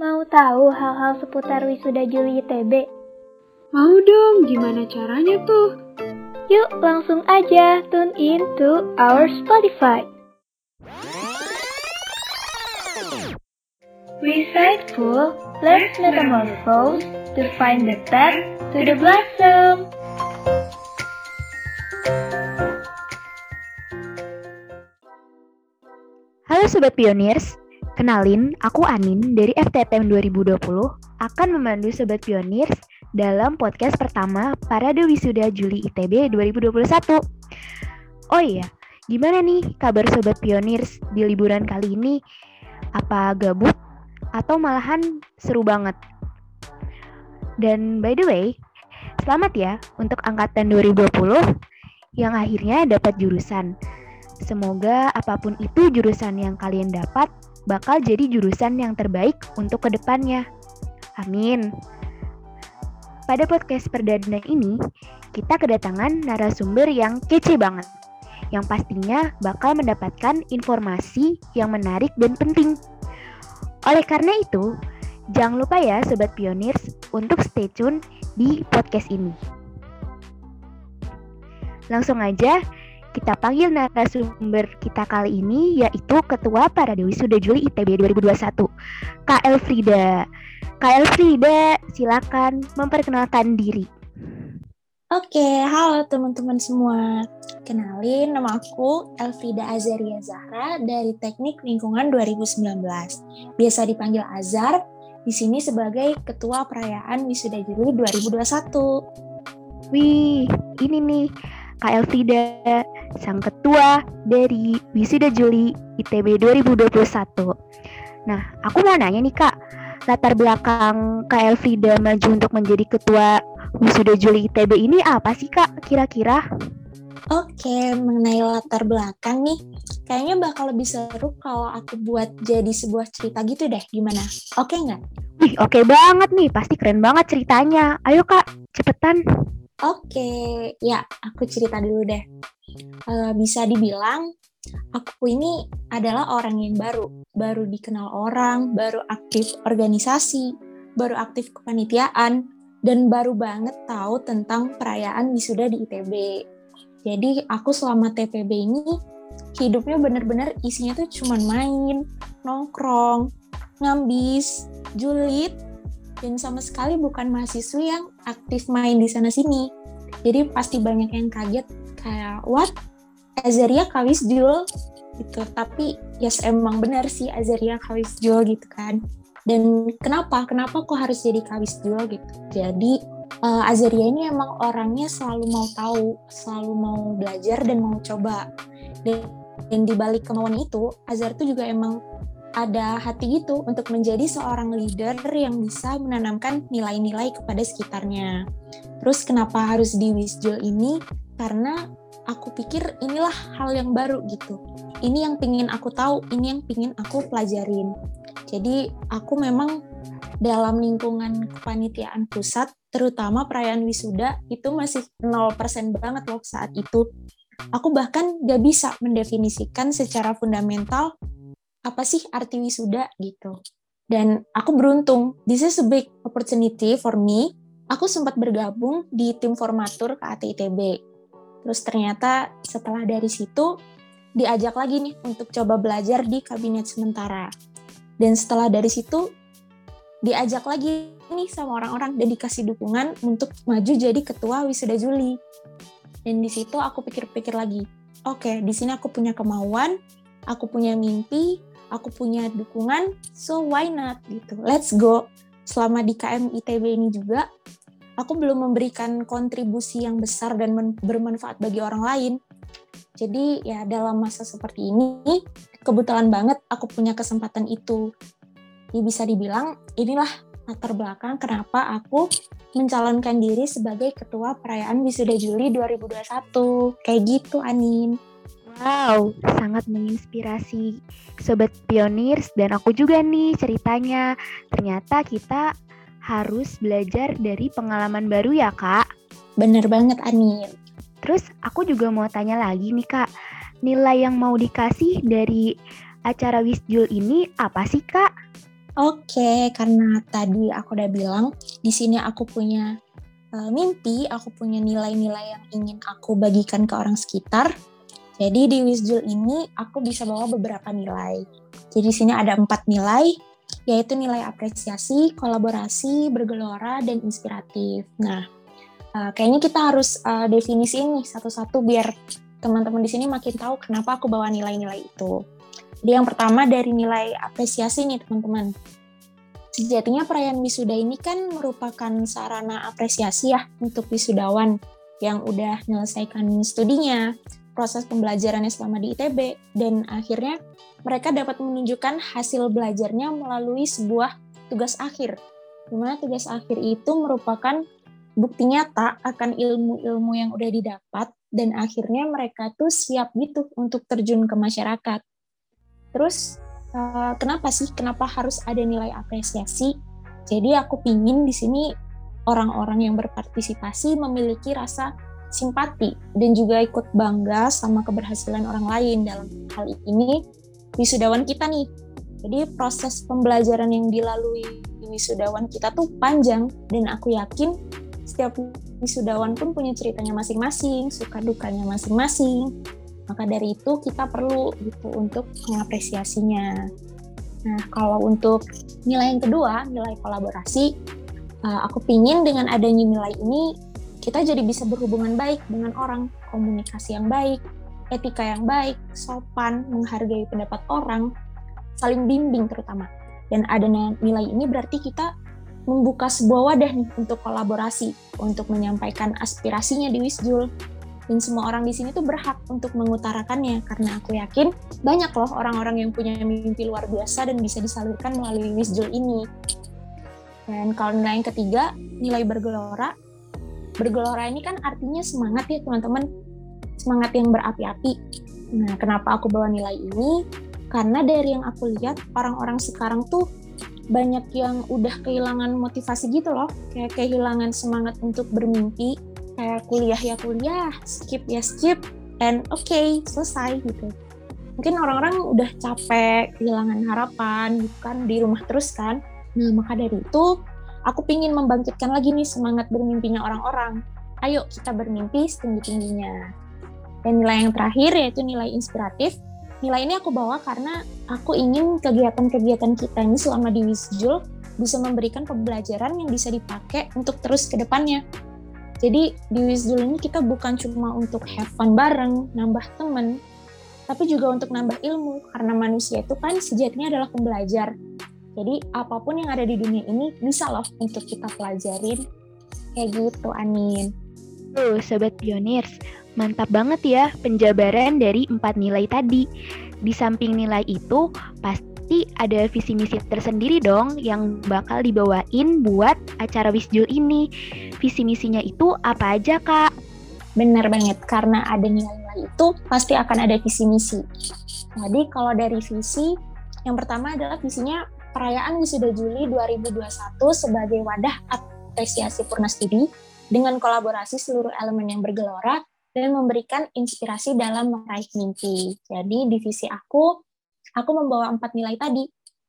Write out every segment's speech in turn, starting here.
Mau tahu hal-hal seputar wisuda Juli ITB? Mau dong, gimana caranya tuh? Yuk langsung aja tune in to our Spotify. Resideful, let's metamorphose to find the path to the blossom. Sobat Pioneers, kenalin aku Anin dari FTTM 2020 akan memandu Sobat Pioneers dalam podcast pertama Parade Wisuda Juli ITB 2021. Oh iya, gimana nih kabar Sobat Pioneers di liburan kali ini? Apa gabut atau malahan seru banget? Dan by the way, selamat ya untuk angkatan 2020 yang akhirnya dapat jurusan. Semoga apa pun itu jurusan yang kalian dapat bakal jadi jurusan yang terbaik untuk ke depannya. Amin. Pada podcast perdana ini, kita kedatangan narasumber yang kece banget. Yang pastinya bakal mendapatkan informasi yang menarik dan penting. Oleh karena itu, jangan lupa ya Sobat Pioneers untuk stay tune di podcast ini. Langsung aja kita panggil narasumber kita kali ini yaitu Ketua Parade Wisuda Juli ITB 2021, Kak Elfrida. Kak Elfrida, silakan memperkenalkan diri. Oke, halo teman-teman semua. Kenalin, nama aku Elfrida Azaria Zahra dari Teknik Lingkungan 2019. Biasa dipanggil Azar, di sini sebagai Ketua Perayaan Wisuda Juli 2021. Wih, ini nih Kak Elfrida, sang ketua dari Wisuda Juli ITB 2021. Nah, aku mau nanya nih Kak, latar belakang Kak Elfrida maju untuk menjadi ketua Wisuda Juli ITB ini apa sih Kak kira-kira? Oke, mengenai latar belakang nih, kayaknya bakal lebih seru kalau aku buat jadi sebuah cerita gitu deh, gimana? Oke nggak? Wih, oke banget nih, pasti keren banget ceritanya. Ayo Kak, cepetan. Oke, ya aku cerita dulu deh. Uh, bisa dibilang aku ini adalah orang yang baru, baru dikenal orang, baru aktif organisasi, baru aktif kepanitiaan, dan baru banget tahu tentang perayaan wisuda di ITB. Jadi aku selama TPB ini hidupnya bener-bener isinya tuh cuman main, nongkrong, ngambis, julid, dan sama sekali bukan mahasiswa yang aktif main di sana sini. Jadi pasti banyak yang kaget kayak what Azaria kawis jual gitu. Tapi yes emang benar sih Azaria kawis jual gitu kan. Dan kenapa? Kenapa kok harus jadi kawis jual gitu? Jadi uh, Azaria ini emang orangnya selalu mau tahu, selalu mau belajar dan mau coba. Dan, dan di balik kemauan itu, Azar tuh juga emang ada hati gitu untuk menjadi seorang leader yang bisa menanamkan nilai-nilai kepada sekitarnya. Terus kenapa harus di Wisjul ini? Karena aku pikir inilah hal yang baru gitu. Ini yang pingin aku tahu, ini yang pingin aku pelajarin. Jadi aku memang dalam lingkungan kepanitiaan pusat, terutama perayaan wisuda, itu masih 0% banget loh saat itu. Aku bahkan gak bisa mendefinisikan secara fundamental apa sih arti wisuda gitu. Dan aku beruntung, this is a big opportunity for me. Aku sempat bergabung di tim formatur KAT ITB. Terus ternyata setelah dari situ diajak lagi nih untuk coba belajar di kabinet sementara. Dan setelah dari situ diajak lagi nih sama orang-orang dan dikasih dukungan untuk maju jadi ketua wisuda Juli. Dan di situ aku pikir-pikir lagi, oke, okay, di sini aku punya kemauan, aku punya mimpi, aku punya dukungan, so why not gitu. Let's go. Selama di KM ITB ini juga, aku belum memberikan kontribusi yang besar dan bermanfaat bagi orang lain. Jadi ya dalam masa seperti ini, kebetulan banget aku punya kesempatan itu. Ya bisa dibilang inilah latar belakang kenapa aku mencalonkan diri sebagai ketua perayaan wisuda Juli 2021. Kayak gitu, Anin. Wow, sangat menginspirasi Sobat Pioneers dan aku juga nih ceritanya. Ternyata kita harus belajar dari pengalaman baru ya kak. Bener banget Anin. Terus aku juga mau tanya lagi nih kak, nilai yang mau dikasih dari acara Wisjul ini apa sih Kak? Oke, karena tadi aku udah bilang di sini aku punya uh, mimpi, aku punya nilai-nilai yang ingin aku bagikan ke orang sekitar. Jadi di Wisjul ini aku bisa bawa beberapa nilai. Jadi di sini ada empat nilai, yaitu nilai apresiasi, kolaborasi, bergelora, dan inspiratif. Nah, uh, kayaknya kita harus uh, definisi ini satu-satu biar teman-teman di sini makin tahu kenapa aku bawa nilai-nilai itu. Jadi yang pertama dari nilai apresiasi nih teman-teman. Sejatinya perayaan wisuda ini kan merupakan sarana apresiasi ya untuk wisudawan yang udah menyelesaikan studinya, proses pembelajarannya selama di ITB, dan akhirnya mereka dapat menunjukkan hasil belajarnya melalui sebuah tugas akhir. Di mana tugas akhir itu merupakan bukti nyata akan ilmu-ilmu yang udah didapat dan akhirnya mereka tuh siap gitu untuk terjun ke masyarakat. Terus uh, kenapa sih? Kenapa harus ada nilai apresiasi? Jadi aku pingin di sini orang-orang yang berpartisipasi memiliki rasa simpati dan juga ikut bangga sama keberhasilan orang lain dalam hal ini wisudawan kita nih. Jadi proses pembelajaran yang dilalui wisudawan kita tuh panjang dan aku yakin setiap wisudawan pun punya ceritanya masing-masing, suka dukanya masing-masing. Maka dari itu kita perlu gitu untuk mengapresiasinya. Nah, kalau untuk nilai yang kedua, nilai kolaborasi, uh, aku pingin dengan adanya nilai ini kita jadi bisa berhubungan baik dengan orang, komunikasi yang baik, etika yang baik, sopan, menghargai pendapat orang, saling bimbing terutama. Dan ada nilai ini berarti kita membuka sebuah wadah nih untuk kolaborasi, untuk menyampaikan aspirasinya di Wisjul. Dan semua orang di sini tuh berhak untuk mengutarakannya, karena aku yakin banyak loh orang-orang yang punya mimpi luar biasa dan bisa disalurkan melalui Wisjul ini. Dan kalau nilai yang ketiga, nilai bergelora. Bergelora ini kan artinya semangat ya teman-teman, semangat yang berapi-api. Nah, kenapa aku bawa nilai ini? Karena dari yang aku lihat, orang-orang sekarang tuh banyak yang udah kehilangan motivasi gitu loh. Kayak kehilangan semangat untuk bermimpi. Kayak kuliah ya kuliah skip ya skip and oke okay, selesai gitu. Mungkin orang-orang udah capek kehilangan harapan gitu kan di rumah terus kan. Nah maka dari itu aku pingin membangkitkan lagi nih semangat bermimpinya orang-orang ayo kita bermimpi setinggi-tingginya dan nilai yang terakhir yaitu nilai inspiratif nilai ini aku bawa karena aku ingin kegiatan-kegiatan kita ini selama di Wisjul bisa memberikan pembelajaran yang bisa dipakai untuk terus ke depannya. Jadi di Wisjul ini kita bukan cuma untuk have fun bareng, nambah temen, tapi juga untuk nambah ilmu karena manusia itu kan sejatinya adalah pembelajar. Jadi apa pun yang ada di dunia ini bisa loh untuk kita pelajarin. Kayak gitu, Anin. Tuh, Sobat Pioneers, Mantap banget ya penjabaran dari empat nilai tadi. Di samping nilai itu, pasti ada visi misi tersendiri dong yang bakal dibawain buat acara Wisjul ini. Visi misinya itu apa aja, Kak? Benar banget, karena ada nilai-nilai itu pasti akan ada visi misi. Jadi kalau dari visi, yang pertama adalah visinya perayaan Wisuda Juli 2021 sebagai wadah apresiasi Purna Studi dengan kolaborasi seluruh elemen yang bergelora dan memberikan inspirasi dalam meraih mimpi. Jadi divisi aku, aku membawa empat nilai tadi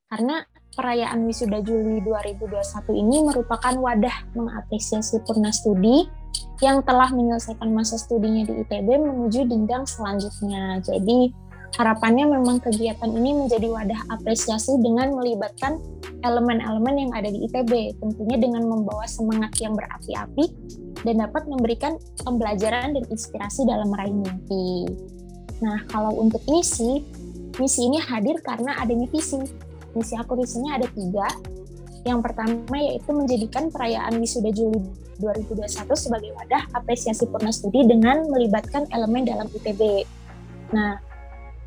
karena perayaan wisuda Juli 2021 ini merupakan wadah mengapresiasi purna studi yang telah menyelesaikan masa studinya di ITB menuju jenjang selanjutnya. Jadi harapannya memang kegiatan ini menjadi wadah apresiasi dengan melibatkan elemen-elemen yang ada di ITB, tentunya dengan membawa semangat yang berapi-api dan dapat memberikan pembelajaran dan inspirasi dalam meraih mimpi. Nah, kalau untuk misi, misi ini hadir karena adanya visi. Misi aku di sini ada tiga. Yang pertama yaitu menjadikan perayaan Wisuda Juli 2021 sebagai wadah apresiasi purna studi dengan melibatkan elemen dalam ITB. Nah,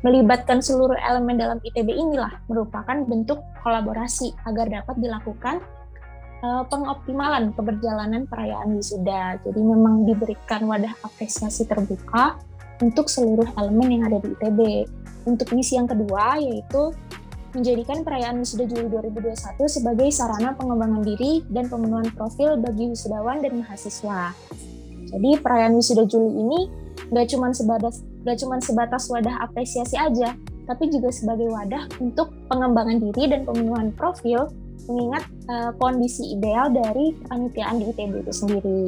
Melibatkan seluruh elemen dalam ITB inilah merupakan bentuk kolaborasi agar dapat dilakukan uh, pengoptimalan keberjalanan perayaan wisuda. Jadi memang diberikan wadah apresiasi terbuka untuk seluruh elemen yang ada di ITB. Untuk misi yang kedua yaitu menjadikan perayaan wisuda Juli 2021 sebagai sarana pengembangan diri dan pemenuhan profil bagi wisudawan dan mahasiswa. Jadi perayaan wisuda Juli ini nggak cuma sebatas nggak cuma sebatas wadah apresiasi aja, tapi juga sebagai wadah untuk pengembangan diri dan pemenuhan profil mengingat uh, kondisi ideal dari kepanitiaan di ITB itu sendiri.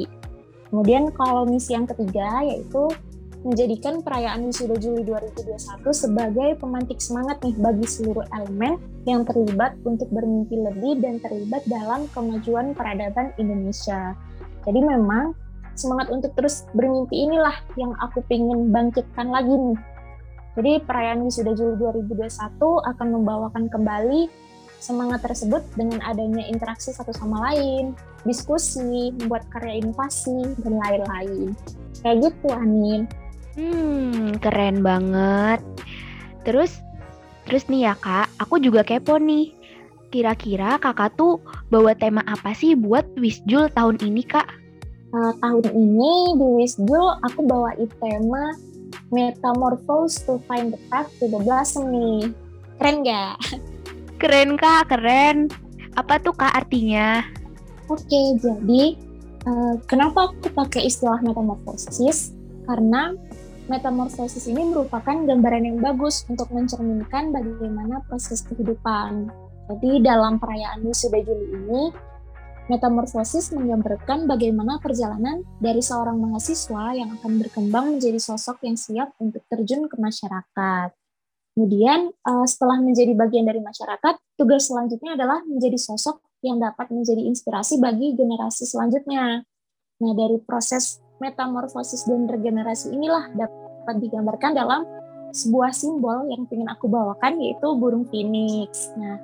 Kemudian kalau misi yang ketiga yaitu menjadikan perayaan wisuda Juli 2021 sebagai pemantik semangat nih bagi seluruh elemen yang terlibat untuk bermimpi lebih dan terlibat dalam kemajuan peradaban Indonesia. Jadi memang semangat untuk terus bermimpi inilah yang aku ingin bangkitkan lagi nih. Jadi perayaan wisuda Juli 2021 akan membawakan kembali semangat tersebut dengan adanya interaksi satu sama lain, diskusi, membuat karya inovasi, dan lain-lain. Kayak gitu, Anin. Hmm, keren banget. Terus, terus nih ya kak, aku juga kepo nih. Kira-kira kakak tuh bawa tema apa sih buat Wisjul tahun ini kak? Uh, tahun ini di Wisjul aku bawa tema Metamorphose to find the path to the blossom nih. Keren gak? Keren kak, keren. Apa tuh kak artinya? Oke, jadi uh, kenapa aku pakai istilah metamorfosis? Karena metamorfosis ini merupakan gambaran yang bagus untuk mencerminkan bagaimana proses kehidupan. Jadi dalam perayaan wisuda Juli ini, metamorfosis menggambarkan bagaimana perjalanan dari seorang mahasiswa yang akan berkembang menjadi sosok yang siap untuk terjun ke masyarakat. Kemudian eh, setelah menjadi bagian dari masyarakat, tugas selanjutnya adalah menjadi sosok yang dapat menjadi inspirasi bagi generasi selanjutnya. Nah, dari proses metamorfosis dan regenerasi inilah dapat digambarkan dalam sebuah simbol yang ingin aku bawakan yaitu burung phoenix. Nah,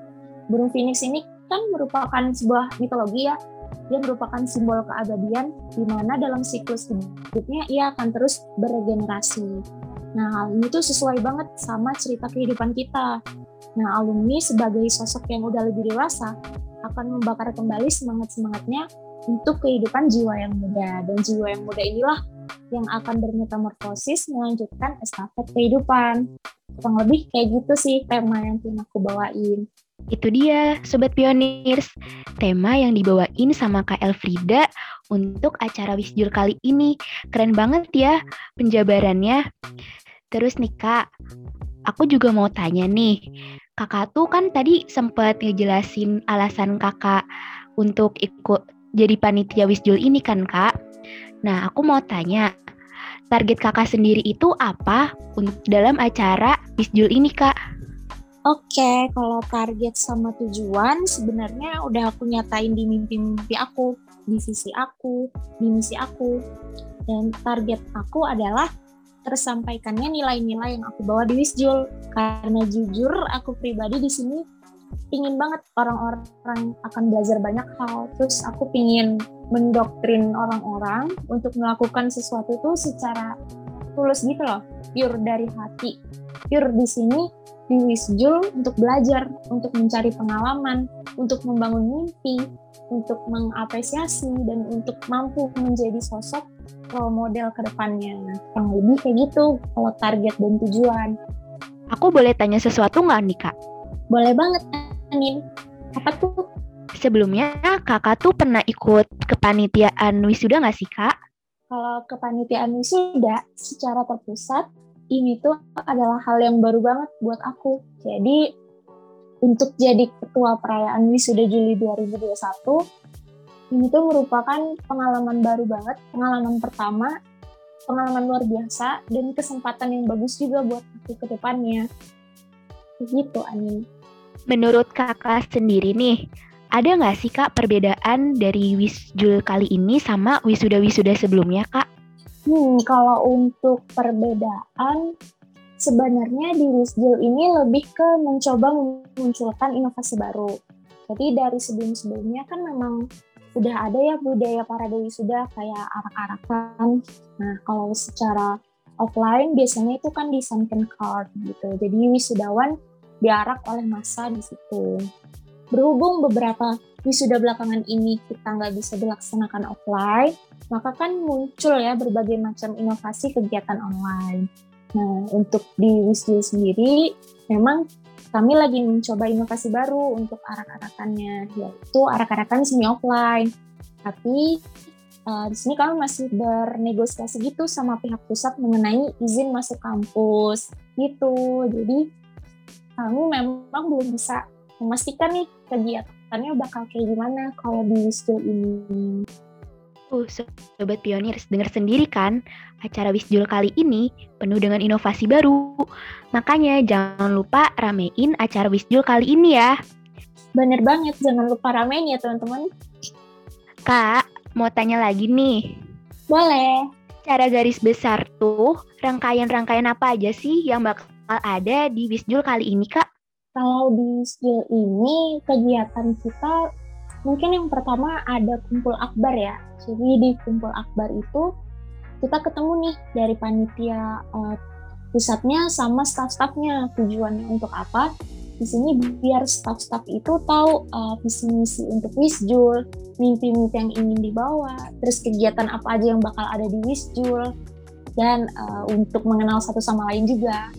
burung phoenix ini kan merupakan sebuah mitologi ya. Dia merupakan simbol keabadian di mana dalam siklus hidupnya ia akan terus beregenerasi. Nah, hal ini tuh sesuai banget sama cerita kehidupan kita. Nah, alumni sebagai sosok yang udah lebih dewasa akan membakar kembali semangat-semangatnya untuk kehidupan jiwa yang muda. Dan jiwa yang muda inilah yang akan bermetamorfosis melanjutkan estafet kehidupan. Kurang lebih kayak gitu sih tema yang ingin aku bawain. Itu dia, Sobat Pioneers. Tema yang dibawain sama Kak Elfrida untuk acara Wisjur kali ini. Keren banget ya penjabarannya. Terus nih Kak, aku juga mau tanya nih. Kakak tuh kan tadi sempat ngejelasin alasan kakak untuk ikut jadi panitia Wisjul ini kan kak. Nah aku mau tanya, target kakak sendiri itu apa dalam acara Wisjul ini kak? Oke, kalau target sama tujuan sebenarnya udah aku nyatain di mimpi-mimpi aku, di visi aku, di misi aku. Dan target aku adalah tersampaikannya nilai-nilai yang aku bawa di Wisjul. Karena jujur aku pribadi di sini pingin banget orang-orang akan belajar banyak hal. Terus aku pingin mendoktrin orang-orang untuk melakukan sesuatu itu secara tulus gitu loh, pure dari hati. Pure di sini di Wisjul untuk belajar, untuk mencari pengalaman, untuk membangun mimpi, untuk mengapresiasi dan untuk mampu menjadi sosok role model ke depannya. Yang lebih kayak gitu kalau target dan tujuan. Aku boleh tanya sesuatu nggak nih kak? Boleh banget Anin. Apa tuh? Sebelumnya kakak tuh pernah ikut kepanitiaan wisuda nggak sih kak? Kalau kepanitiaan wisuda secara terpusat, ini tuh adalah hal yang baru banget buat aku. Jadi untuk jadi ketua perayaan wisuda Juli 2021, ini tuh merupakan pengalaman baru banget, pengalaman pertama, pengalaman luar biasa, dan kesempatan yang bagus juga buat aku ke depannya. Begitu, Anin. Menurut kakak sendiri nih, ada nggak sih kak perbedaan dari Wisjul kali ini sama wisuda-wisuda sebelumnya kak? Hmm, kalau untuk perbedaan, sebenarnya di Wisjul ini lebih ke mencoba memunculkan inovasi baru. Jadi dari sebelum-sebelumnya kan memang udah ada ya budaya para dewi sudah kayak arak-arakan. Nah, kalau secara offline biasanya itu kan di sunken card gitu. Jadi wisudawan diarak oleh masa di situ. Berhubung beberapa wisuda belakangan ini kita nggak bisa dilaksanakan offline, maka kan muncul ya berbagai macam inovasi kegiatan online. Nah, untuk di Wisdil sendiri, memang kami lagi mencoba inovasi baru untuk arak-arakannya, yaitu arak-arakan semi offline. Tapi uh, di sini kami masih bernegosiasi gitu sama pihak pusat mengenai izin masuk kampus gitu. Jadi kami memang belum bisa memastikan nih kegiatannya bakal kayak gimana kalau di Wisjul ini. Uh, Sobat Pioneers, dengar sendiri kan, acara Wisjul kali ini penuh dengan inovasi baru. Makanya jangan lupa ramein acara Wisjul kali ini ya. Bener banget, jangan lupa ramein ya teman-teman. Kak, mau tanya lagi nih. Boleh. Cara garis besar tuh, rangkaian-rangkaian apa aja sih yang bakal ada di Wisjul kali ini, Kak? Kalau di Wisjul ini, kegiatan kita mungkin yang pertama ada kumpul akbar ya. Jadi di kumpul akbar itu kita ketemu nih dari panitia uh, pusatnya sama staff-staffnya. Tujuannya untuk apa? Di sini biar staff-staff itu tahu uh, visi misi untuk Wisjul, mimpi-mimpi yang ingin dibawa, terus kegiatan apa aja yang bakal ada di Wisjul, dan uh, untuk mengenal satu sama lain juga.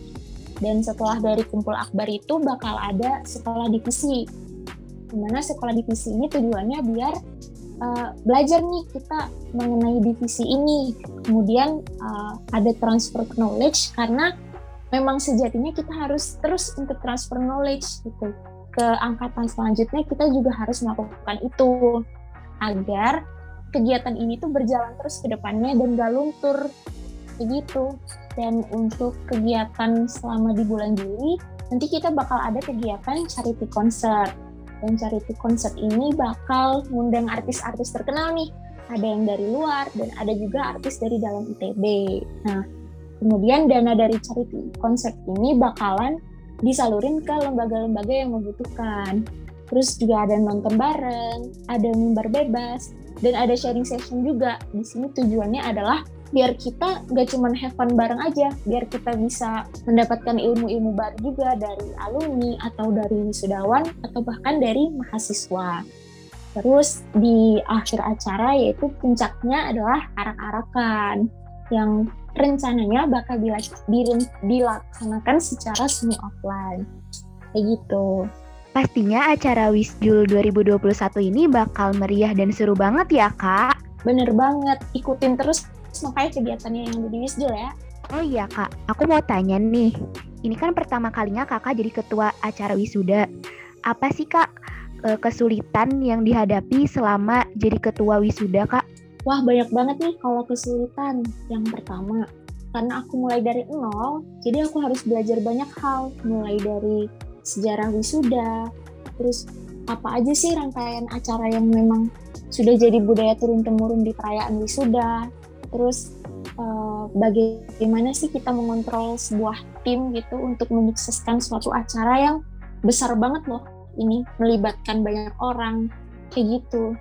Dan setelah dari kumpul akbar itu bakal ada sekolah divisi. Di mana sekolah divisi ini tujuannya biar uh, belajar nih kita mengenai divisi ini. Kemudian uh, ada transfer knowledge karena memang sejatinya kita harus terus untuk transfer knowledge gitu. Ke angkatan selanjutnya kita juga harus melakukan itu agar kegiatan ini tuh berjalan terus ke depannya dan gak luntur. Begitu dan untuk kegiatan selama di bulan Juli nanti kita bakal ada kegiatan charity concert dan charity concert ini bakal ngundang artis-artis terkenal nih. Ada yang dari luar dan ada juga artis dari dalam ITB. Nah, kemudian dana dari charity concert ini bakalan disalurin ke lembaga-lembaga yang membutuhkan. Terus juga ada nonton bareng, ada mimbar bebas, dan ada sharing session juga. Di sini tujuannya adalah biar kita nggak cuma have fun bareng aja, biar kita bisa mendapatkan ilmu-ilmu baru juga dari alumni atau dari wisudawan atau bahkan dari mahasiswa. Terus di akhir acara yaitu puncaknya adalah arak-arakan yang rencananya bakal dilaksanakan secara semi offline. Kayak gitu. Pastinya acara Wisjul 2021 ini bakal meriah dan seru banget ya, Kak. Bener banget, ikutin terus makanya kegiatannya yang ada di Wisjul ya. Oh iya kak, aku mau tanya nih. Ini kan pertama kalinya kakak jadi ketua acara wisuda. Apa sih kak e, kesulitan yang dihadapi selama jadi ketua wisuda kak? Wah banyak banget nih kalau kesulitan. Yang pertama, karena aku mulai dari nol, jadi aku harus belajar banyak hal. Mulai dari sejarah wisuda, terus apa aja sih rangkaian acara yang memang sudah jadi budaya turun-temurun di perayaan wisuda, terus uh, bagaimana sih kita mengontrol sebuah tim gitu untuk menyukseskan suatu acara yang besar banget loh? Ini melibatkan banyak orang kayak gitu.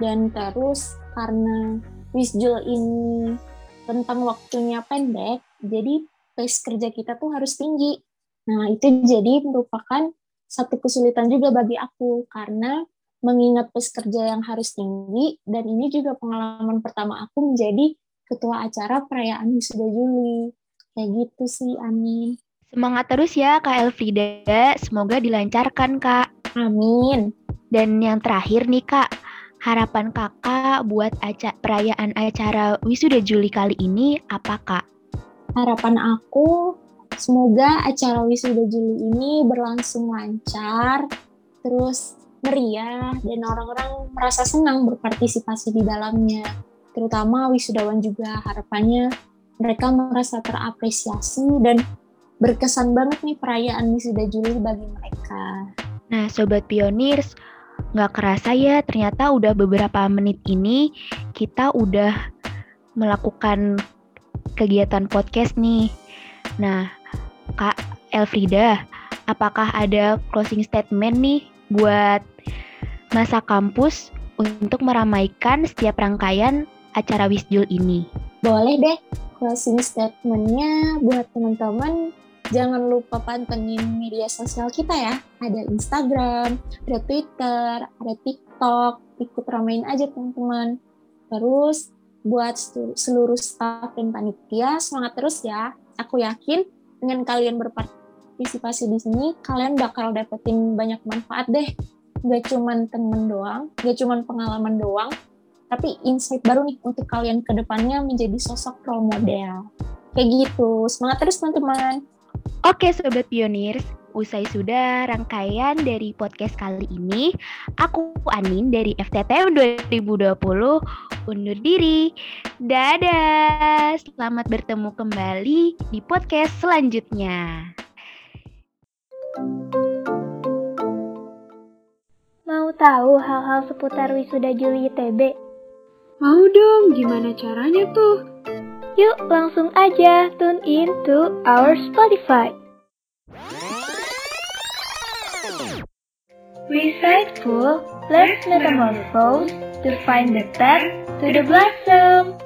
Dan terus karena Wisjul ini tentang waktunya pendek jadi pace kerja kita tuh harus tinggi. Nah itu jadi merupakan satu kesulitan juga bagi aku karena mengingat pace kerja yang harus tinggi dan ini juga pengalaman pertama aku menjadi ketua acara perayaan wisuda Juli. Kayak gitu sih, Amin. Semangat terus ya Kak Elfrida, semoga dilancarkan Kak. Amin. Dan yang terakhir nih Kak, harapan Kakak buat aca perayaan acara wisuda Juli kali ini apa Kak? Harapan aku semoga acara wisuda Juli ini berlangsung lancar, terus meriah, dan orang-orang merasa senang berpartisipasi di dalamnya terutama wisudawan juga harapannya mereka merasa terapresiasi dan berkesan banget nih perayaan wisuda Juli bagi mereka. Nah, Sobat Pioneers, nggak kerasa ya ternyata udah beberapa menit ini kita udah melakukan kegiatan podcast nih. Nah, Kak Elfrida, apakah ada closing statement nih buat masa kampus untuk meramaikan setiap rangkaian acara Wisjul ini? Boleh deh, closing statementnya buat teman-teman jangan lupa pantengin media sosial kita ya. Ada Instagram, ada Twitter, ada TikTok. Ikut ramein aja teman-teman. Terus buat seluruh staff dan panitia semangat terus ya. Aku yakin dengan kalian berpartisipasi di sini, kalian bakal dapetin banyak manfaat deh. Gak cuman temen doang, gak cuman pengalaman doang, tapi insight baru nih untuk kalian ke depannya menjadi sosok role model. Kayak gitu. Semangat terus teman-teman. Oke Sobat Pioneers, usai sudah rangkaian dari podcast kali ini, aku Anin dari FTTM 2020 undur diri. Dadah, selamat bertemu kembali di podcast selanjutnya. Mau tahu hal-hal seputar wisuda Juli ITB? Mau dong, gimana caranya tuh? Yuk langsung aja tune in to our Spotify. Recite full, let's metamorphose to find the path to the blossom.